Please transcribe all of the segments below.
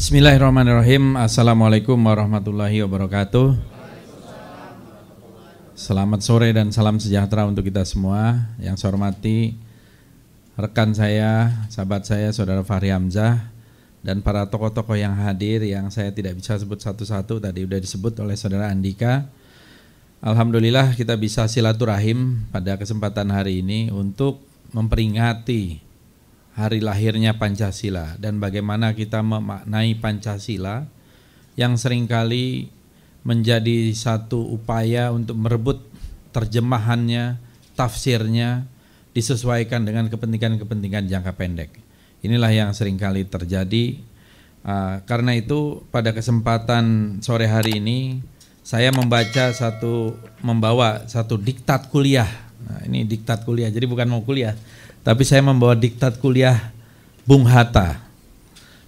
Bismillahirrahmanirrahim. Assalamualaikum warahmatullahi wabarakatuh. Selamat sore dan salam sejahtera untuk kita semua. Yang saya hormati rekan saya, sahabat saya, saudara Fahri Hamzah, dan para tokoh-tokoh yang hadir yang saya tidak bisa sebut satu-satu tadi sudah disebut oleh saudara Andika. Alhamdulillah kita bisa silaturahim pada kesempatan hari ini untuk memperingati hari lahirnya Pancasila dan bagaimana kita memaknai Pancasila yang sering kali menjadi satu upaya untuk merebut terjemahannya, tafsirnya disesuaikan dengan kepentingan-kepentingan jangka pendek. Inilah yang sering kali terjadi. Uh, karena itu pada kesempatan sore hari ini saya membaca satu membawa satu diktat kuliah. Nah, ini diktat kuliah. Jadi bukan mau kuliah, tapi saya membawa diktat kuliah Bung Hatta.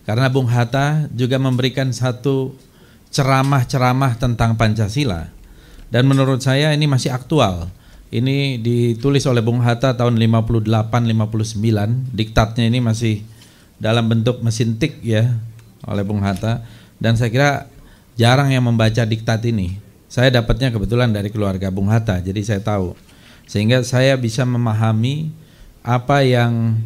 Karena Bung Hatta juga memberikan satu ceramah-ceramah tentang Pancasila. Dan menurut saya ini masih aktual. Ini ditulis oleh Bung Hatta tahun 58-59. Diktatnya ini masih dalam bentuk mesin tik ya oleh Bung Hatta. Dan saya kira jarang yang membaca diktat ini. Saya dapatnya kebetulan dari keluarga Bung Hatta, jadi saya tahu. Sehingga saya bisa memahami apa yang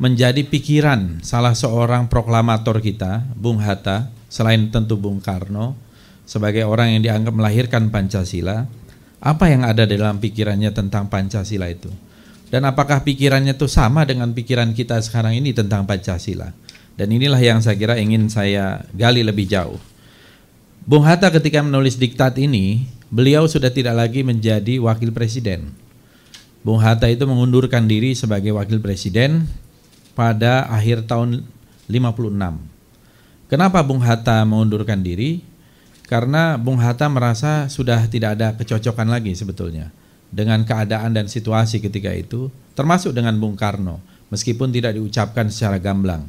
menjadi pikiran salah seorang proklamator kita, Bung Hatta, selain tentu Bung Karno, sebagai orang yang dianggap melahirkan Pancasila, apa yang ada dalam pikirannya tentang Pancasila itu? Dan apakah pikirannya itu sama dengan pikiran kita sekarang ini tentang Pancasila? Dan inilah yang saya kira ingin saya gali lebih jauh. Bung Hatta ketika menulis diktat ini, beliau sudah tidak lagi menjadi wakil presiden Bung Hatta itu mengundurkan diri sebagai wakil presiden pada akhir tahun 56. Kenapa Bung Hatta mengundurkan diri? Karena Bung Hatta merasa sudah tidak ada kecocokan lagi sebetulnya dengan keadaan dan situasi ketika itu, termasuk dengan Bung Karno, meskipun tidak diucapkan secara gamblang.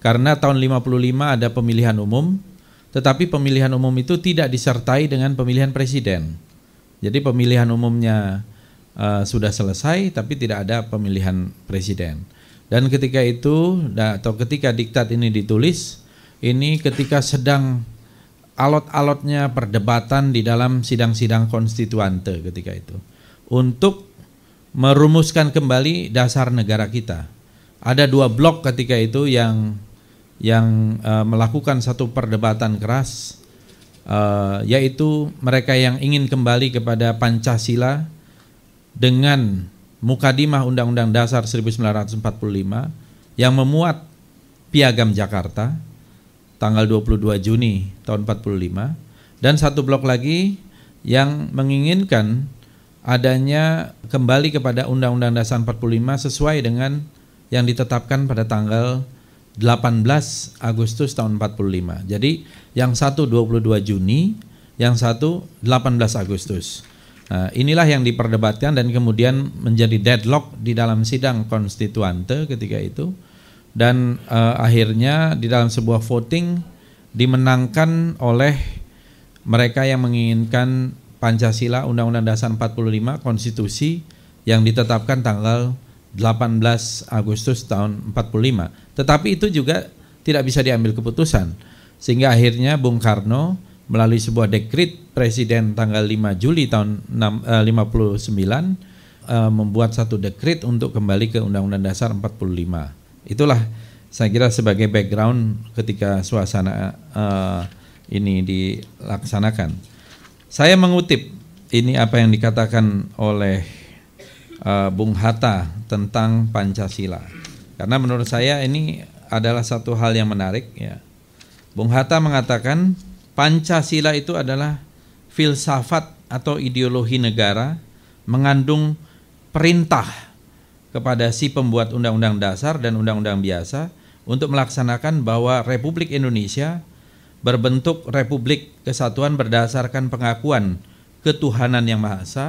Karena tahun 55 ada pemilihan umum, tetapi pemilihan umum itu tidak disertai dengan pemilihan presiden. Jadi pemilihan umumnya uh, sudah selesai tapi tidak ada pemilihan presiden. Dan ketika itu atau ketika diktat ini ditulis, ini ketika sedang alot-alotnya perdebatan di dalam sidang-sidang konstituante ketika itu untuk merumuskan kembali dasar negara kita. Ada dua blok ketika itu yang yang uh, melakukan satu perdebatan keras, uh, yaitu mereka yang ingin kembali kepada Pancasila dengan mukadimah Undang-Undang Dasar 1945 yang memuat Piagam Jakarta tanggal 22 Juni tahun 45 dan satu blok lagi yang menginginkan adanya kembali kepada Undang-Undang Dasar 45 sesuai dengan yang ditetapkan pada tanggal 18 Agustus tahun 45. Jadi yang satu 22 Juni, yang satu 18 Agustus. Nah, inilah yang diperdebatkan dan kemudian menjadi deadlock di dalam sidang konstituante ketika itu dan uh, akhirnya di dalam sebuah voting dimenangkan oleh mereka yang menginginkan Pancasila Undang-Undang Dasar 45 konstitusi yang ditetapkan tanggal 18 Agustus tahun 45. Tetapi itu juga tidak bisa diambil keputusan sehingga akhirnya Bung Karno melalui sebuah dekrit Presiden tanggal 5 Juli tahun 6, eh, 59 eh, membuat satu dekrit untuk kembali ke Undang-Undang Dasar 45. Itulah saya kira sebagai background ketika suasana eh, ini dilaksanakan. Saya mengutip ini apa yang dikatakan oleh eh, Bung Hatta tentang Pancasila. Karena menurut saya ini adalah satu hal yang menarik ya. Bung Hatta mengatakan Pancasila itu adalah filsafat atau ideologi negara mengandung perintah kepada si pembuat undang-undang dasar dan undang-undang biasa untuk melaksanakan bahwa Republik Indonesia berbentuk republik kesatuan berdasarkan pengakuan ketuhanan yang Maha Esa.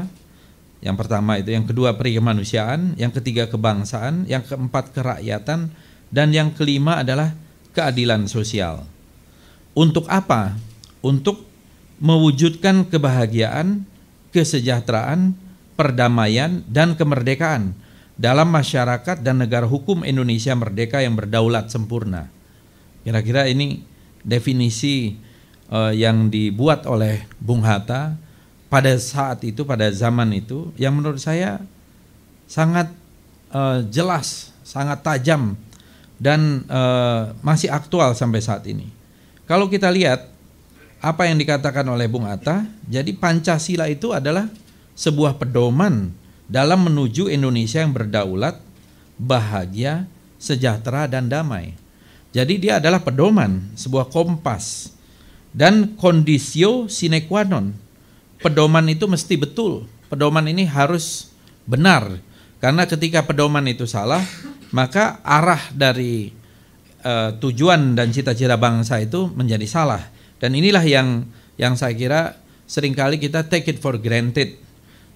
Yang pertama itu, yang kedua peri kemanusiaan, yang ketiga kebangsaan, yang keempat kerakyatan, dan yang kelima adalah keadilan sosial. Untuk apa? Untuk mewujudkan kebahagiaan, kesejahteraan, perdamaian, dan kemerdekaan dalam masyarakat dan negara hukum Indonesia merdeka yang berdaulat sempurna. Kira-kira ini definisi uh, yang dibuat oleh Bung Hatta pada saat itu, pada zaman itu, yang menurut saya sangat uh, jelas, sangat tajam dan uh, masih aktual sampai saat ini. Kalau kita lihat apa yang dikatakan oleh Bung Hatta, jadi Pancasila itu adalah sebuah pedoman dalam menuju Indonesia yang berdaulat, bahagia, sejahtera dan damai. Jadi dia adalah pedoman, sebuah kompas dan kondisio sine qua non. Pedoman itu mesti betul. Pedoman ini harus benar. Karena ketika pedoman itu salah, maka arah dari uh, tujuan dan cita-cita bangsa itu menjadi salah. Dan inilah yang yang saya kira sering kali kita take it for granted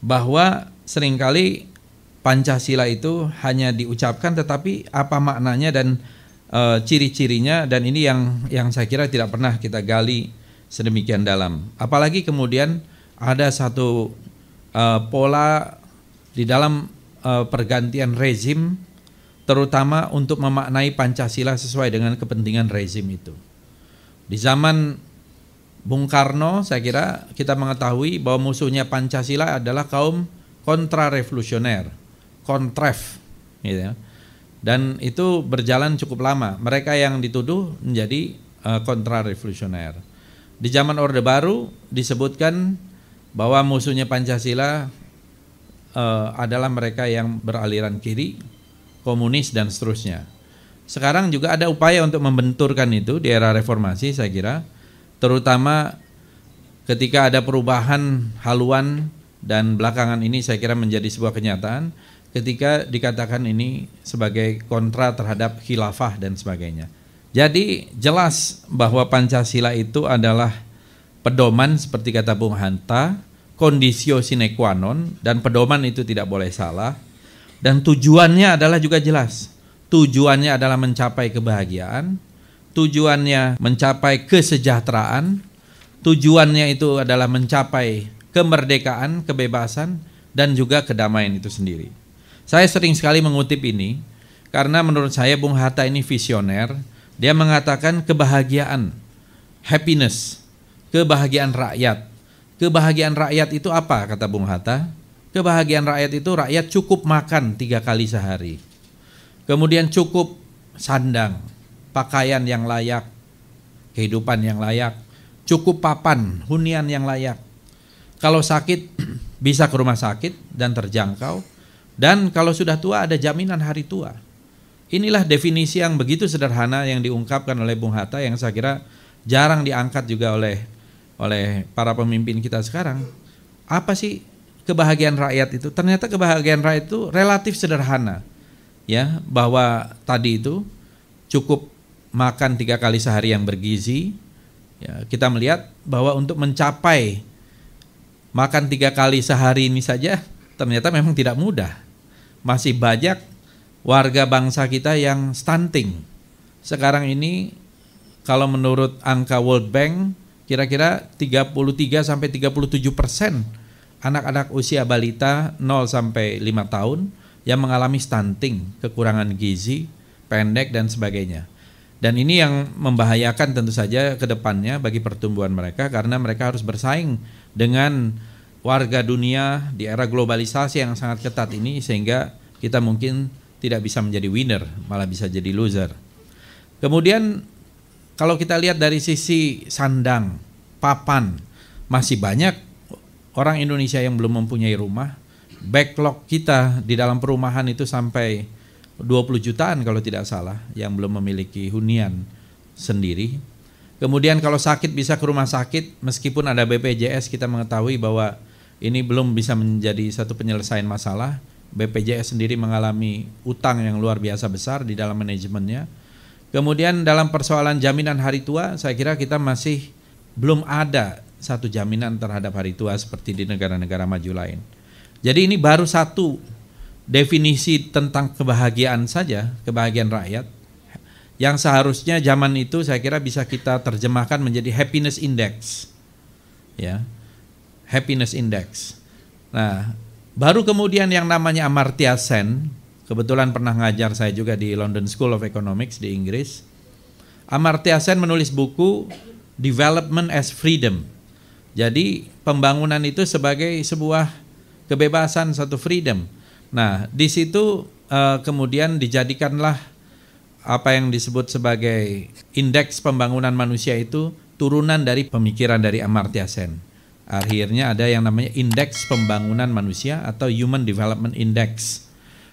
bahwa sering kali Pancasila itu hanya diucapkan tetapi apa maknanya dan e, ciri-cirinya dan ini yang yang saya kira tidak pernah kita gali sedemikian dalam. Apalagi kemudian ada satu e, pola di dalam e, pergantian rezim terutama untuk memaknai Pancasila sesuai dengan kepentingan rezim itu. Di zaman Bung Karno saya kira kita mengetahui bahwa musuhnya Pancasila adalah kaum kontrarevolusioner, kontref gitu ya. Dan itu berjalan cukup lama. Mereka yang dituduh menjadi uh, kontrarevolusioner. Di zaman Orde Baru disebutkan bahwa musuhnya Pancasila uh, adalah mereka yang beraliran kiri, komunis dan seterusnya. Sekarang juga ada upaya untuk membenturkan itu di era reformasi saya kira terutama ketika ada perubahan haluan dan belakangan ini saya kira menjadi sebuah kenyataan ketika dikatakan ini sebagai kontra terhadap khilafah dan sebagainya. Jadi jelas bahwa Pancasila itu adalah pedoman seperti kata Bung Hanta, kondisio sine qua non dan pedoman itu tidak boleh salah dan tujuannya adalah juga jelas. Tujuannya adalah mencapai kebahagiaan, tujuannya mencapai kesejahteraan, tujuannya itu adalah mencapai kemerdekaan, kebebasan, dan juga kedamaian itu sendiri. Saya sering sekali mengutip ini karena menurut saya Bung Hatta ini visioner. Dia mengatakan kebahagiaan, happiness, kebahagiaan rakyat. Kebahagiaan rakyat itu apa kata Bung Hatta? Kebahagiaan rakyat itu rakyat cukup makan tiga kali sehari. Kemudian cukup sandang, pakaian yang layak, kehidupan yang layak, cukup papan, hunian yang layak. Kalau sakit bisa ke rumah sakit dan terjangkau dan kalau sudah tua ada jaminan hari tua. Inilah definisi yang begitu sederhana yang diungkapkan oleh Bung Hatta yang saya kira jarang diangkat juga oleh oleh para pemimpin kita sekarang. Apa sih kebahagiaan rakyat itu? Ternyata kebahagiaan rakyat itu relatif sederhana. Ya, bahwa tadi itu cukup makan tiga kali sehari yang bergizi, ya, kita melihat bahwa untuk mencapai makan tiga kali sehari ini saja ternyata memang tidak mudah. Masih banyak warga bangsa kita yang stunting. Sekarang ini kalau menurut angka World Bank kira-kira 33 sampai 37 persen anak-anak usia balita 0 sampai 5 tahun yang mengalami stunting, kekurangan gizi, pendek dan sebagainya. Dan ini yang membahayakan tentu saja ke depannya bagi pertumbuhan mereka karena mereka harus bersaing dengan warga dunia di era globalisasi yang sangat ketat ini sehingga kita mungkin tidak bisa menjadi winner, malah bisa jadi loser. Kemudian kalau kita lihat dari sisi sandang, papan, masih banyak orang Indonesia yang belum mempunyai rumah. Backlog kita di dalam perumahan itu sampai 20 jutaan kalau tidak salah yang belum memiliki hunian sendiri. Kemudian kalau sakit bisa ke rumah sakit meskipun ada BPJS kita mengetahui bahwa ini belum bisa menjadi satu penyelesaian masalah. BPJS sendiri mengalami utang yang luar biasa besar di dalam manajemennya. Kemudian dalam persoalan jaminan hari tua saya kira kita masih belum ada satu jaminan terhadap hari tua seperti di negara-negara maju lain. Jadi ini baru satu definisi tentang kebahagiaan saja, kebahagiaan rakyat yang seharusnya zaman itu saya kira bisa kita terjemahkan menjadi happiness index. Ya. Happiness index. Nah, baru kemudian yang namanya Amartya Sen, kebetulan pernah ngajar saya juga di London School of Economics di Inggris. Amartya Sen menulis buku Development as Freedom. Jadi pembangunan itu sebagai sebuah kebebasan satu freedom. Nah, di situ uh, kemudian dijadikanlah apa yang disebut sebagai indeks pembangunan manusia itu turunan dari pemikiran dari Amartya Sen. Akhirnya ada yang namanya indeks pembangunan manusia atau Human Development Index.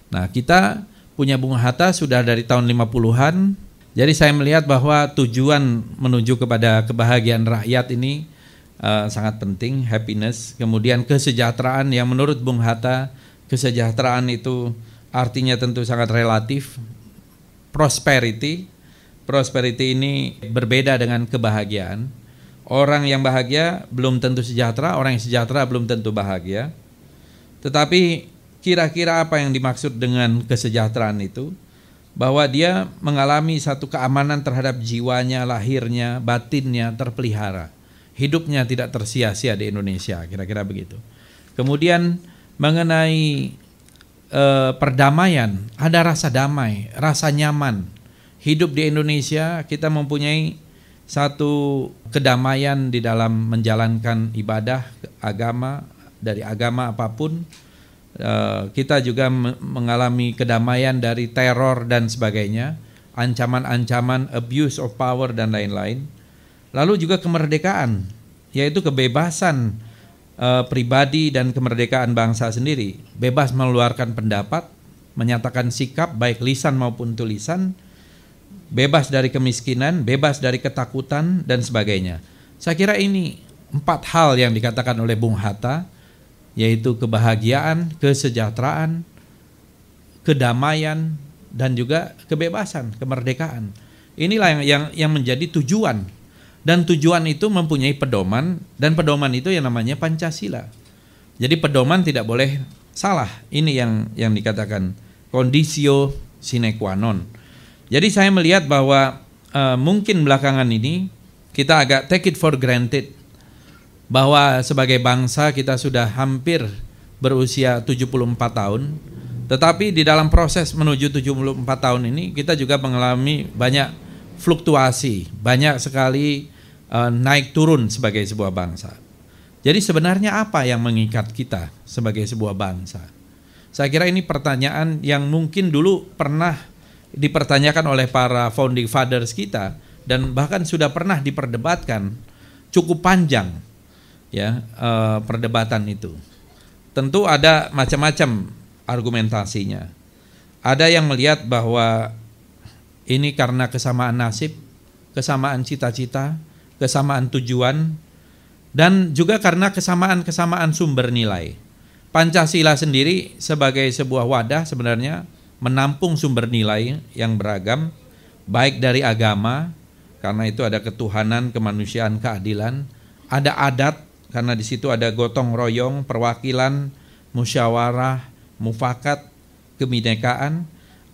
Nah, kita punya Bung Hatta sudah dari tahun 50-an jadi saya melihat bahwa tujuan menuju kepada kebahagiaan rakyat ini uh, sangat penting, happiness. Kemudian kesejahteraan yang menurut Bung Hatta, kesejahteraan itu artinya tentu sangat relatif. Prosperity, prosperity ini berbeda dengan kebahagiaan. Orang yang bahagia belum tentu sejahtera, orang yang sejahtera belum tentu bahagia. Tetapi kira-kira apa yang dimaksud dengan kesejahteraan itu? bahwa dia mengalami satu keamanan terhadap jiwanya, lahirnya, batinnya terpelihara. Hidupnya tidak tersia-sia di Indonesia, kira-kira begitu. Kemudian mengenai eh, perdamaian, ada rasa damai, rasa nyaman. Hidup di Indonesia kita mempunyai satu kedamaian di dalam menjalankan ibadah agama dari agama apa pun Eh, kita juga mengalami kedamaian dari teror dan sebagainya, ancaman-ancaman abuse of power dan lain-lain. Lalu juga kemerdekaan, yaitu kebebasan uh, pribadi dan kemerdekaan bangsa sendiri, bebas mengeluarkan pendapat, menyatakan sikap baik lisan maupun tulisan, bebas dari kemiskinan, bebas dari ketakutan dan sebagainya. Saya kira ini empat hal yang dikatakan oleh Bung Hatta yaitu kebahagiaan, kesejahteraan, kedamaian dan juga kebebasan, kemerdekaan. Inilah yang yang, yang menjadi tujuan dan tujuan itu mempunyai pedoman dan pedoman itu yang namanya Pancasila. Jadi pedoman tidak boleh salah. Ini yang yang dikatakan kondisio sine qua non. Jadi saya melihat bahwa uh, mungkin belakangan ini kita agak take it for granted bahwa sebagai bangsa kita sudah hampir berusia 74 tahun tetapi di dalam proses menuju 74 tahun ini kita juga mengalami banyak fluktuasi, banyak sekali uh, naik turun sebagai sebuah bangsa. Jadi sebenarnya apa yang mengikat kita sebagai sebuah bangsa? Saya kira ini pertanyaan yang mungkin dulu pernah dipertanyakan oleh para founding fathers kita dan bahkan sudah pernah diperdebatkan cukup panjang ya uh, perdebatan itu. Tentu ada macam-macam argumentasinya. Ada yang melihat bahwa ini karena kesamaan nasib, kesamaan cita-cita, kesamaan tujuan, dan juga karena kesamaan-kesamaan sumber nilai. Pancasila sendiri sebagai sebuah wadah sebenarnya menampung sumber nilai yang beragam, baik dari agama, karena itu ada ketuhanan, kemanusiaan, keadilan, ada adat, karena di situ ada gotong royong, perwakilan, musyawarah, mufakat, kebinekaan.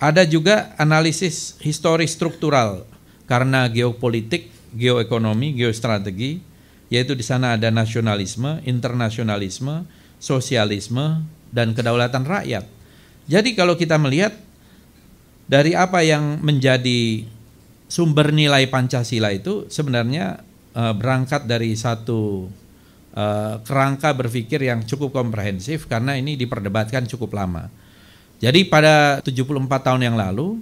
Ada juga analisis historis struktural karena geopolitik, geoekonomi, geostrategi, yaitu di sana ada nasionalisme, internasionalisme, sosialisme, dan kedaulatan rakyat. Jadi kalau kita melihat dari apa yang menjadi sumber nilai Pancasila itu sebenarnya eh, berangkat dari satu uh, kerangka berpikir yang cukup komprehensif karena ini diperdebatkan cukup lama. Jadi pada 74 tahun yang lalu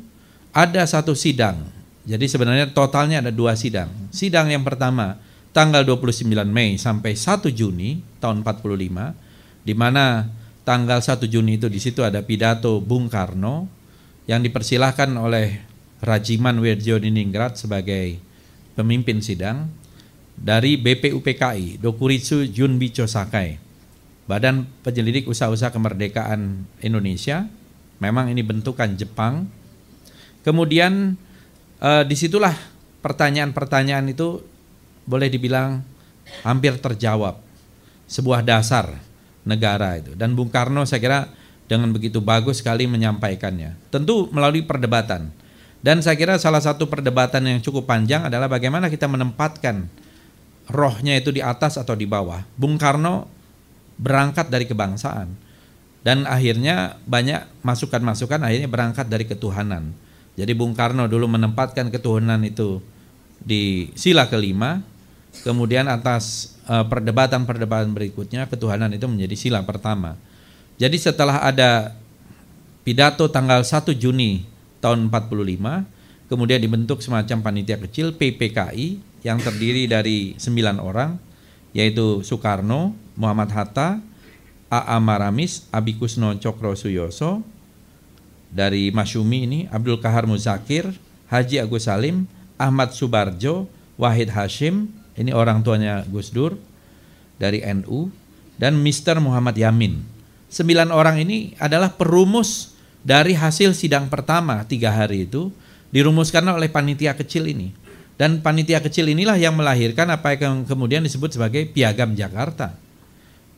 ada satu sidang. Jadi sebenarnya totalnya ada dua sidang. Sidang yang pertama tanggal 29 Mei sampai 1 Juni tahun 45 di mana tanggal 1 Juni itu di situ ada pidato Bung Karno yang dipersilahkan oleh Rajiman Wirjo Diningrat sebagai pemimpin sidang dari BPUPKI, Dokuritsu Junbicho Sakai, Badan Penyelidik Usaha-Usaha Kemerdekaan Indonesia. Memang ini bentukan Jepang. Kemudian eh, di situlah pertanyaan-pertanyaan itu boleh dibilang hampir terjawab. Sebuah dasar negara itu. Dan Bung Karno saya kira dengan begitu bagus sekali menyampaikannya. Tentu melalui perdebatan. Dan saya kira salah satu perdebatan yang cukup panjang adalah bagaimana kita menempatkan rohnya itu di atas atau di bawah. Bung Karno berangkat dari kebangsaan dan akhirnya banyak masukan-masukan akhirnya berangkat dari ketuhanan. Jadi Bung Karno dulu menempatkan ketuhanan itu di sila kelima, kemudian atas uh, perdebatan-perdebatan berikutnya ketuhanan itu menjadi sila pertama. Jadi setelah ada pidato tanggal 1 Juni tahun 45, kemudian dibentuk semacam panitia kecil PPKI yang terdiri dari sembilan orang, yaitu Soekarno, Muhammad Hatta, A.A. Maramis, Abikusno Cokro Suyoso, dari Masyumi ini, Abdul Kahar Muzakir, Haji Agus Salim, Ahmad Subarjo, Wahid Hashim, ini orang tuanya Gus Dur dari NU dan Mr. Muhammad Yamin. Sembilan orang ini adalah perumus dari hasil sidang pertama tiga hari itu dirumuskan oleh panitia kecil ini. Dan panitia kecil inilah yang melahirkan apa yang kemudian disebut sebagai Piagam Jakarta.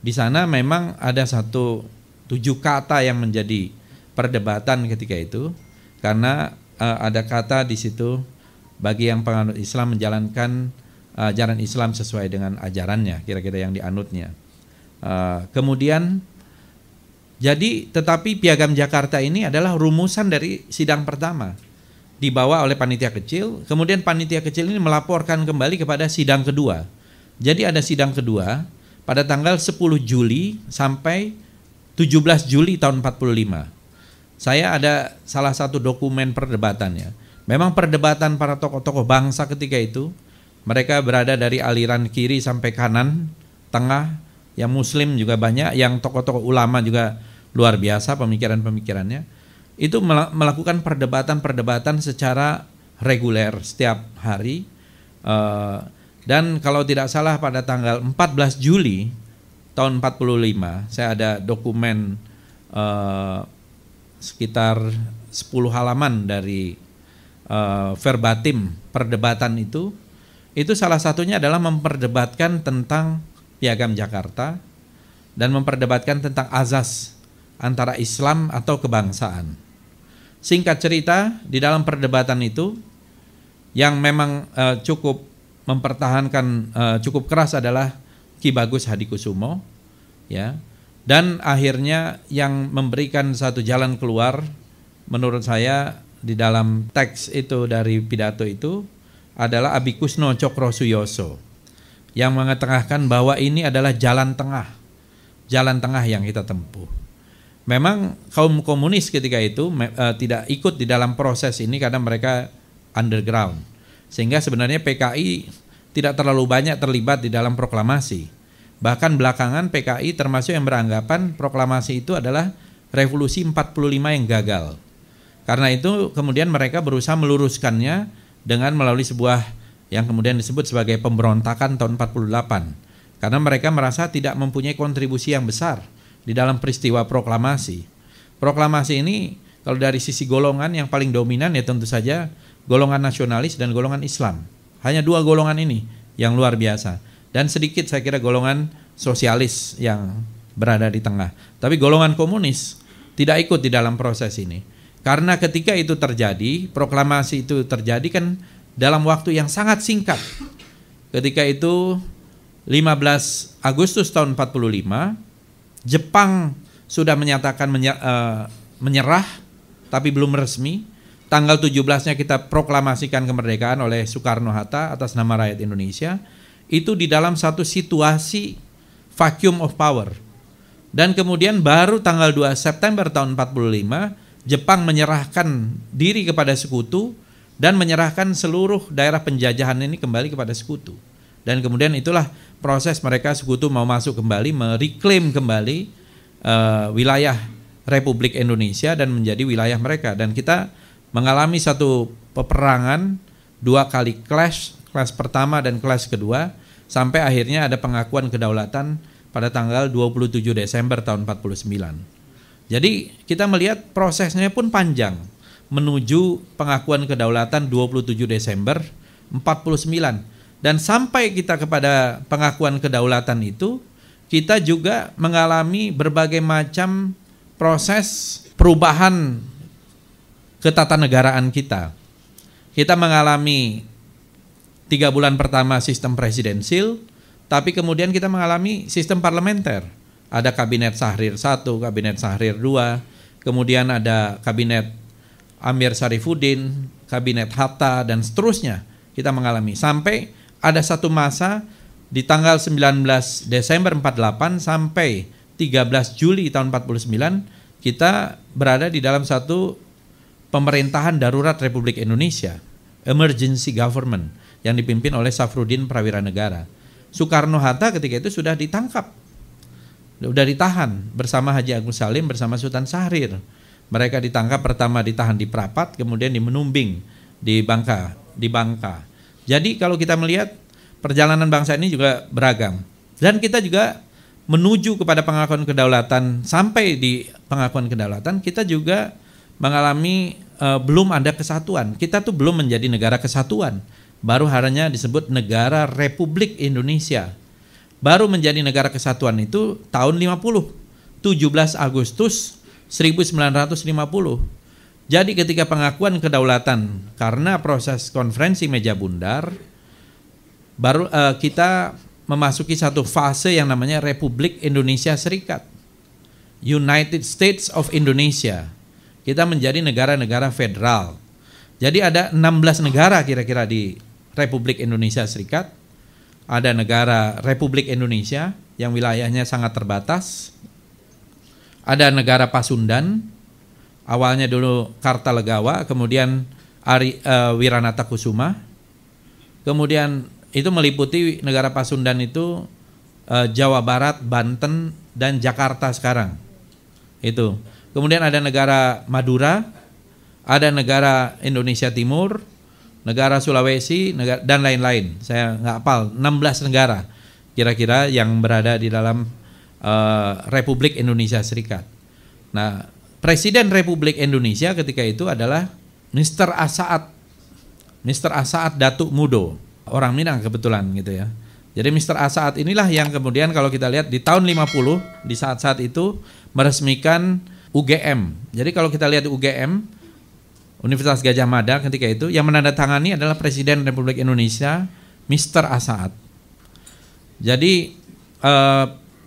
Di sana memang ada satu tujuh kata yang menjadi perdebatan ketika itu karena uh, ada kata di situ bagi yang penganut Islam menjalankan ajaran Islam sesuai dengan ajarannya, kira-kira yang dianutnya. Uh, kemudian jadi tetapi Piagam Jakarta ini adalah rumusan dari sidang pertama dibawa oleh panitia kecil, kemudian panitia kecil ini melaporkan kembali kepada sidang kedua. Jadi ada sidang kedua pada tanggal 10 Juli sampai 17 Juli tahun 45. Saya ada salah satu dokumen perdebatannya. Memang perdebatan para tokoh-tokoh bangsa ketika itu mereka berada dari aliran kiri sampai kanan, tengah, yang muslim juga banyak, yang tokoh-tokoh ulama juga luar biasa pemikiran-pemikirannya. Itu melakukan perdebatan-perdebatan secara reguler setiap hari. Eh, dan kalau tidak salah pada tanggal 14 Juli tahun 45, saya ada dokumen eh, sekitar 10 halaman dari uh, verbatim perdebatan itu itu salah satunya adalah memperdebatkan tentang piagam Jakarta dan memperdebatkan tentang azas antara Islam atau kebangsaan. Singkat cerita, di dalam perdebatan itu yang memang uh, cukup mempertahankan uh, cukup keras adalah Ki Bagus Hadikusumo ya. Dan akhirnya yang memberikan satu jalan keluar menurut saya di dalam teks itu dari pidato itu adalah Abikusno Cokro Suyoso yang mengetengahkan bahwa ini adalah jalan tengah, jalan tengah yang kita tempuh. Memang kaum komunis ketika itu uh, tidak ikut di dalam proses ini karena mereka underground, sehingga sebenarnya PKI tidak terlalu banyak terlibat di dalam proklamasi. Bahkan belakangan PKI termasuk yang beranggapan proklamasi itu adalah revolusi 45 yang gagal. Karena itu kemudian mereka berusaha meluruskannya dengan melalui sebuah yang kemudian disebut sebagai pemberontakan tahun 48. Karena mereka merasa tidak mempunyai kontribusi yang besar di dalam peristiwa proklamasi. Proklamasi ini kalau dari sisi golongan yang paling dominan ya tentu saja golongan nasionalis dan golongan Islam. Hanya dua golongan ini yang luar biasa dan sedikit saya kira golongan sosialis yang berada di tengah. Tapi golongan komunis tidak ikut di dalam proses ini. Karena ketika itu terjadi, proklamasi itu terjadi kan dalam waktu yang sangat singkat. Ketika itu 15 Agustus tahun 45, Jepang sudah menyatakan eh, menyerah tapi belum resmi. Tanggal 17-nya kita proklamasikan kemerdekaan oleh Soekarno Hatta atas nama rakyat Indonesia itu di dalam satu situasi vacuum of power. Dan kemudian baru tanggal 2 September tahun 45 Jepang menyerahkan diri kepada sekutu dan menyerahkan seluruh daerah penjajahan ini kembali kepada sekutu. Dan kemudian itulah proses mereka sekutu mau masuk kembali, mereklaim kembali uh, wilayah Republik Indonesia dan menjadi wilayah mereka. Dan kita mengalami satu peperangan dua kali clash kelas pertama dan kelas kedua sampai akhirnya ada pengakuan kedaulatan pada tanggal 27 Desember tahun 49. Jadi kita melihat prosesnya pun panjang menuju pengakuan kedaulatan 27 Desember 49 dan sampai kita kepada pengakuan kedaulatan itu kita juga mengalami berbagai macam proses perubahan ketatanegaraan kita. Kita mengalami tiga bulan pertama sistem presidensil, tapi kemudian kita mengalami sistem parlementer. Ada kabinet Sahrir 1, kabinet Sahrir 2, kemudian ada kabinet Amir Sarifuddin, kabinet Hatta dan seterusnya kita mengalami sampai ada satu masa di tanggal 19 Desember 48 sampai 13 Juli tahun 49 kita berada di dalam satu pemerintahan darurat Republik Indonesia, emergency government yang dipimpin oleh Safrudin Prawira Negara. Soekarno Hatta ketika itu sudah ditangkap, sudah ditahan bersama Haji Agus Salim bersama Sultan Syahrir. Mereka ditangkap pertama ditahan di Prapat, kemudian di Menumbing, di Bangka, di Bangka. Jadi kalau kita melihat perjalanan bangsa ini juga beragam. Dan kita juga menuju kepada pengakuan kedaulatan sampai di pengakuan kedaulatan kita juga mengalami uh, belum ada kesatuan. Kita tuh belum menjadi negara kesatuan. Baru hanya disebut negara Republik Indonesia. Baru menjadi negara kesatuan itu tahun 50. 17 Agustus 1950. Jadi ketika pengakuan kedaulatan karena proses konferensi meja bundar baru uh, kita memasuki satu fase yang namanya Republik Indonesia Serikat. United States of Indonesia. Kita menjadi negara-negara federal. Jadi ada 16 negara kira-kira di Republik Indonesia Serikat. Ada negara Republik Indonesia yang wilayahnya sangat terbatas. Ada negara Pasundan, awalnya dulu Kartalegawa, kemudian Ari, uh, Wiranata Kusuma, kemudian itu meliputi negara Pasundan itu uh, Jawa Barat, Banten dan Jakarta sekarang. Itu. Kemudian ada negara Madura, ada negara Indonesia Timur, negara Sulawesi negara, dan lain-lain. Saya nggak hafal 16 negara kira-kira yang berada di dalam uh, Republik Indonesia Serikat. Nah, Presiden Republik Indonesia ketika itu adalah Mr. Asaat Mr. Asaat Datuk Mudo orang Minang kebetulan gitu ya. Jadi Mr. A saat inilah yang kemudian kalau kita lihat di tahun 50 di saat-saat itu meresmikan UGM. Jadi kalau kita lihat UGM Universitas Gajah Mada ketika itu yang menandatangani adalah Presiden Republik Indonesia Mr. A saat. Jadi eh,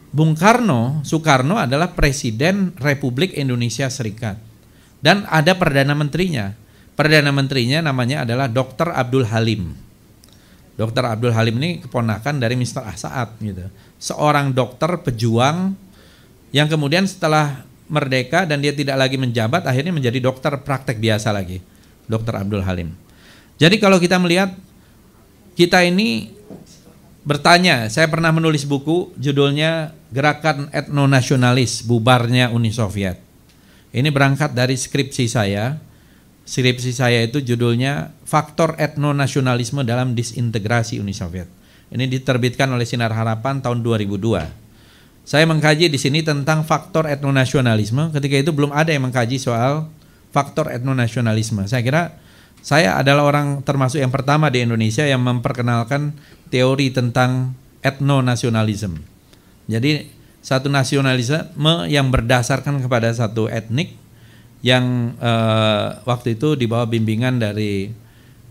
Bung Karno, Soekarno adalah Presiden Republik Indonesia Serikat dan ada perdana menterinya. Perdana menterinya namanya adalah Dr. Abdul Halim. Dokter Abdul Halim ini keponakan dari Mr. Asaat gitu. Seorang dokter pejuang yang kemudian setelah merdeka dan dia tidak lagi menjabat akhirnya menjadi dokter praktek biasa lagi. Dokter Abdul Halim. Jadi kalau kita melihat kita ini bertanya, saya pernah menulis buku judulnya Gerakan Etnonasionalis Bubarnya Uni Soviet. Ini berangkat dari skripsi saya Skripsi saya itu judulnya Faktor Etnonasionalisme dalam Disintegrasi Uni Soviet. Ini diterbitkan oleh Sinar Harapan tahun 2002. Saya mengkaji di sini tentang faktor etnonasionalisme. Ketika itu belum ada yang mengkaji soal faktor etnonasionalisme. Saya kira saya adalah orang termasuk yang pertama di Indonesia yang memperkenalkan teori tentang etnonasionalisme. Jadi satu nasionalisme yang berdasarkan kepada satu etnik yang uh, waktu itu di bawah bimbingan dari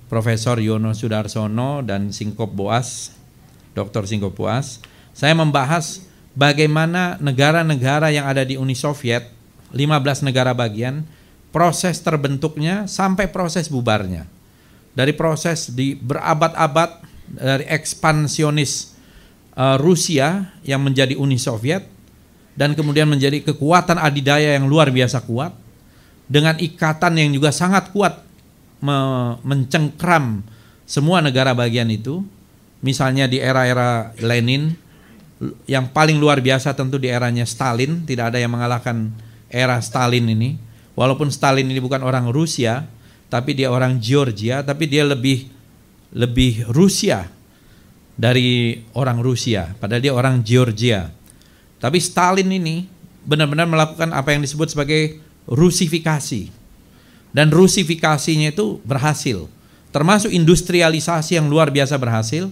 Profesor Yono Sudarsono dan Singkop Boas, Dr. Singkop Boas, saya membahas bagaimana negara-negara yang ada di Uni Soviet, 15 negara bagian, proses terbentuknya sampai proses bubarnya. Dari proses di berabad-abad dari ekspansionis uh, Rusia yang menjadi Uni Soviet dan kemudian menjadi kekuatan adidaya yang luar biasa kuat dengan ikatan yang juga sangat kuat me mencengkram semua negara bagian itu. Misalnya di era-era Lenin yang paling luar biasa tentu di eranya Stalin, tidak ada yang mengalahkan era Stalin ini. Walaupun Stalin ini bukan orang Rusia, tapi dia orang Georgia, tapi dia lebih lebih Rusia dari orang Rusia, padahal dia orang Georgia. Tapi Stalin ini benar-benar melakukan apa yang disebut sebagai rusifikasi. Dan rusifikasinya itu berhasil. Termasuk industrialisasi yang luar biasa berhasil.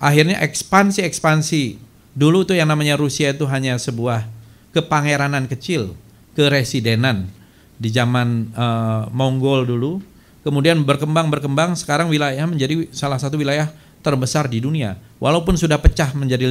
Akhirnya ekspansi-ekspansi. Dulu tuh yang namanya Rusia itu hanya sebuah kepangeranan kecil, keresidenan di zaman uh, Mongol dulu. Kemudian berkembang berkembang sekarang wilayah menjadi salah satu wilayah terbesar di dunia. Walaupun sudah pecah menjadi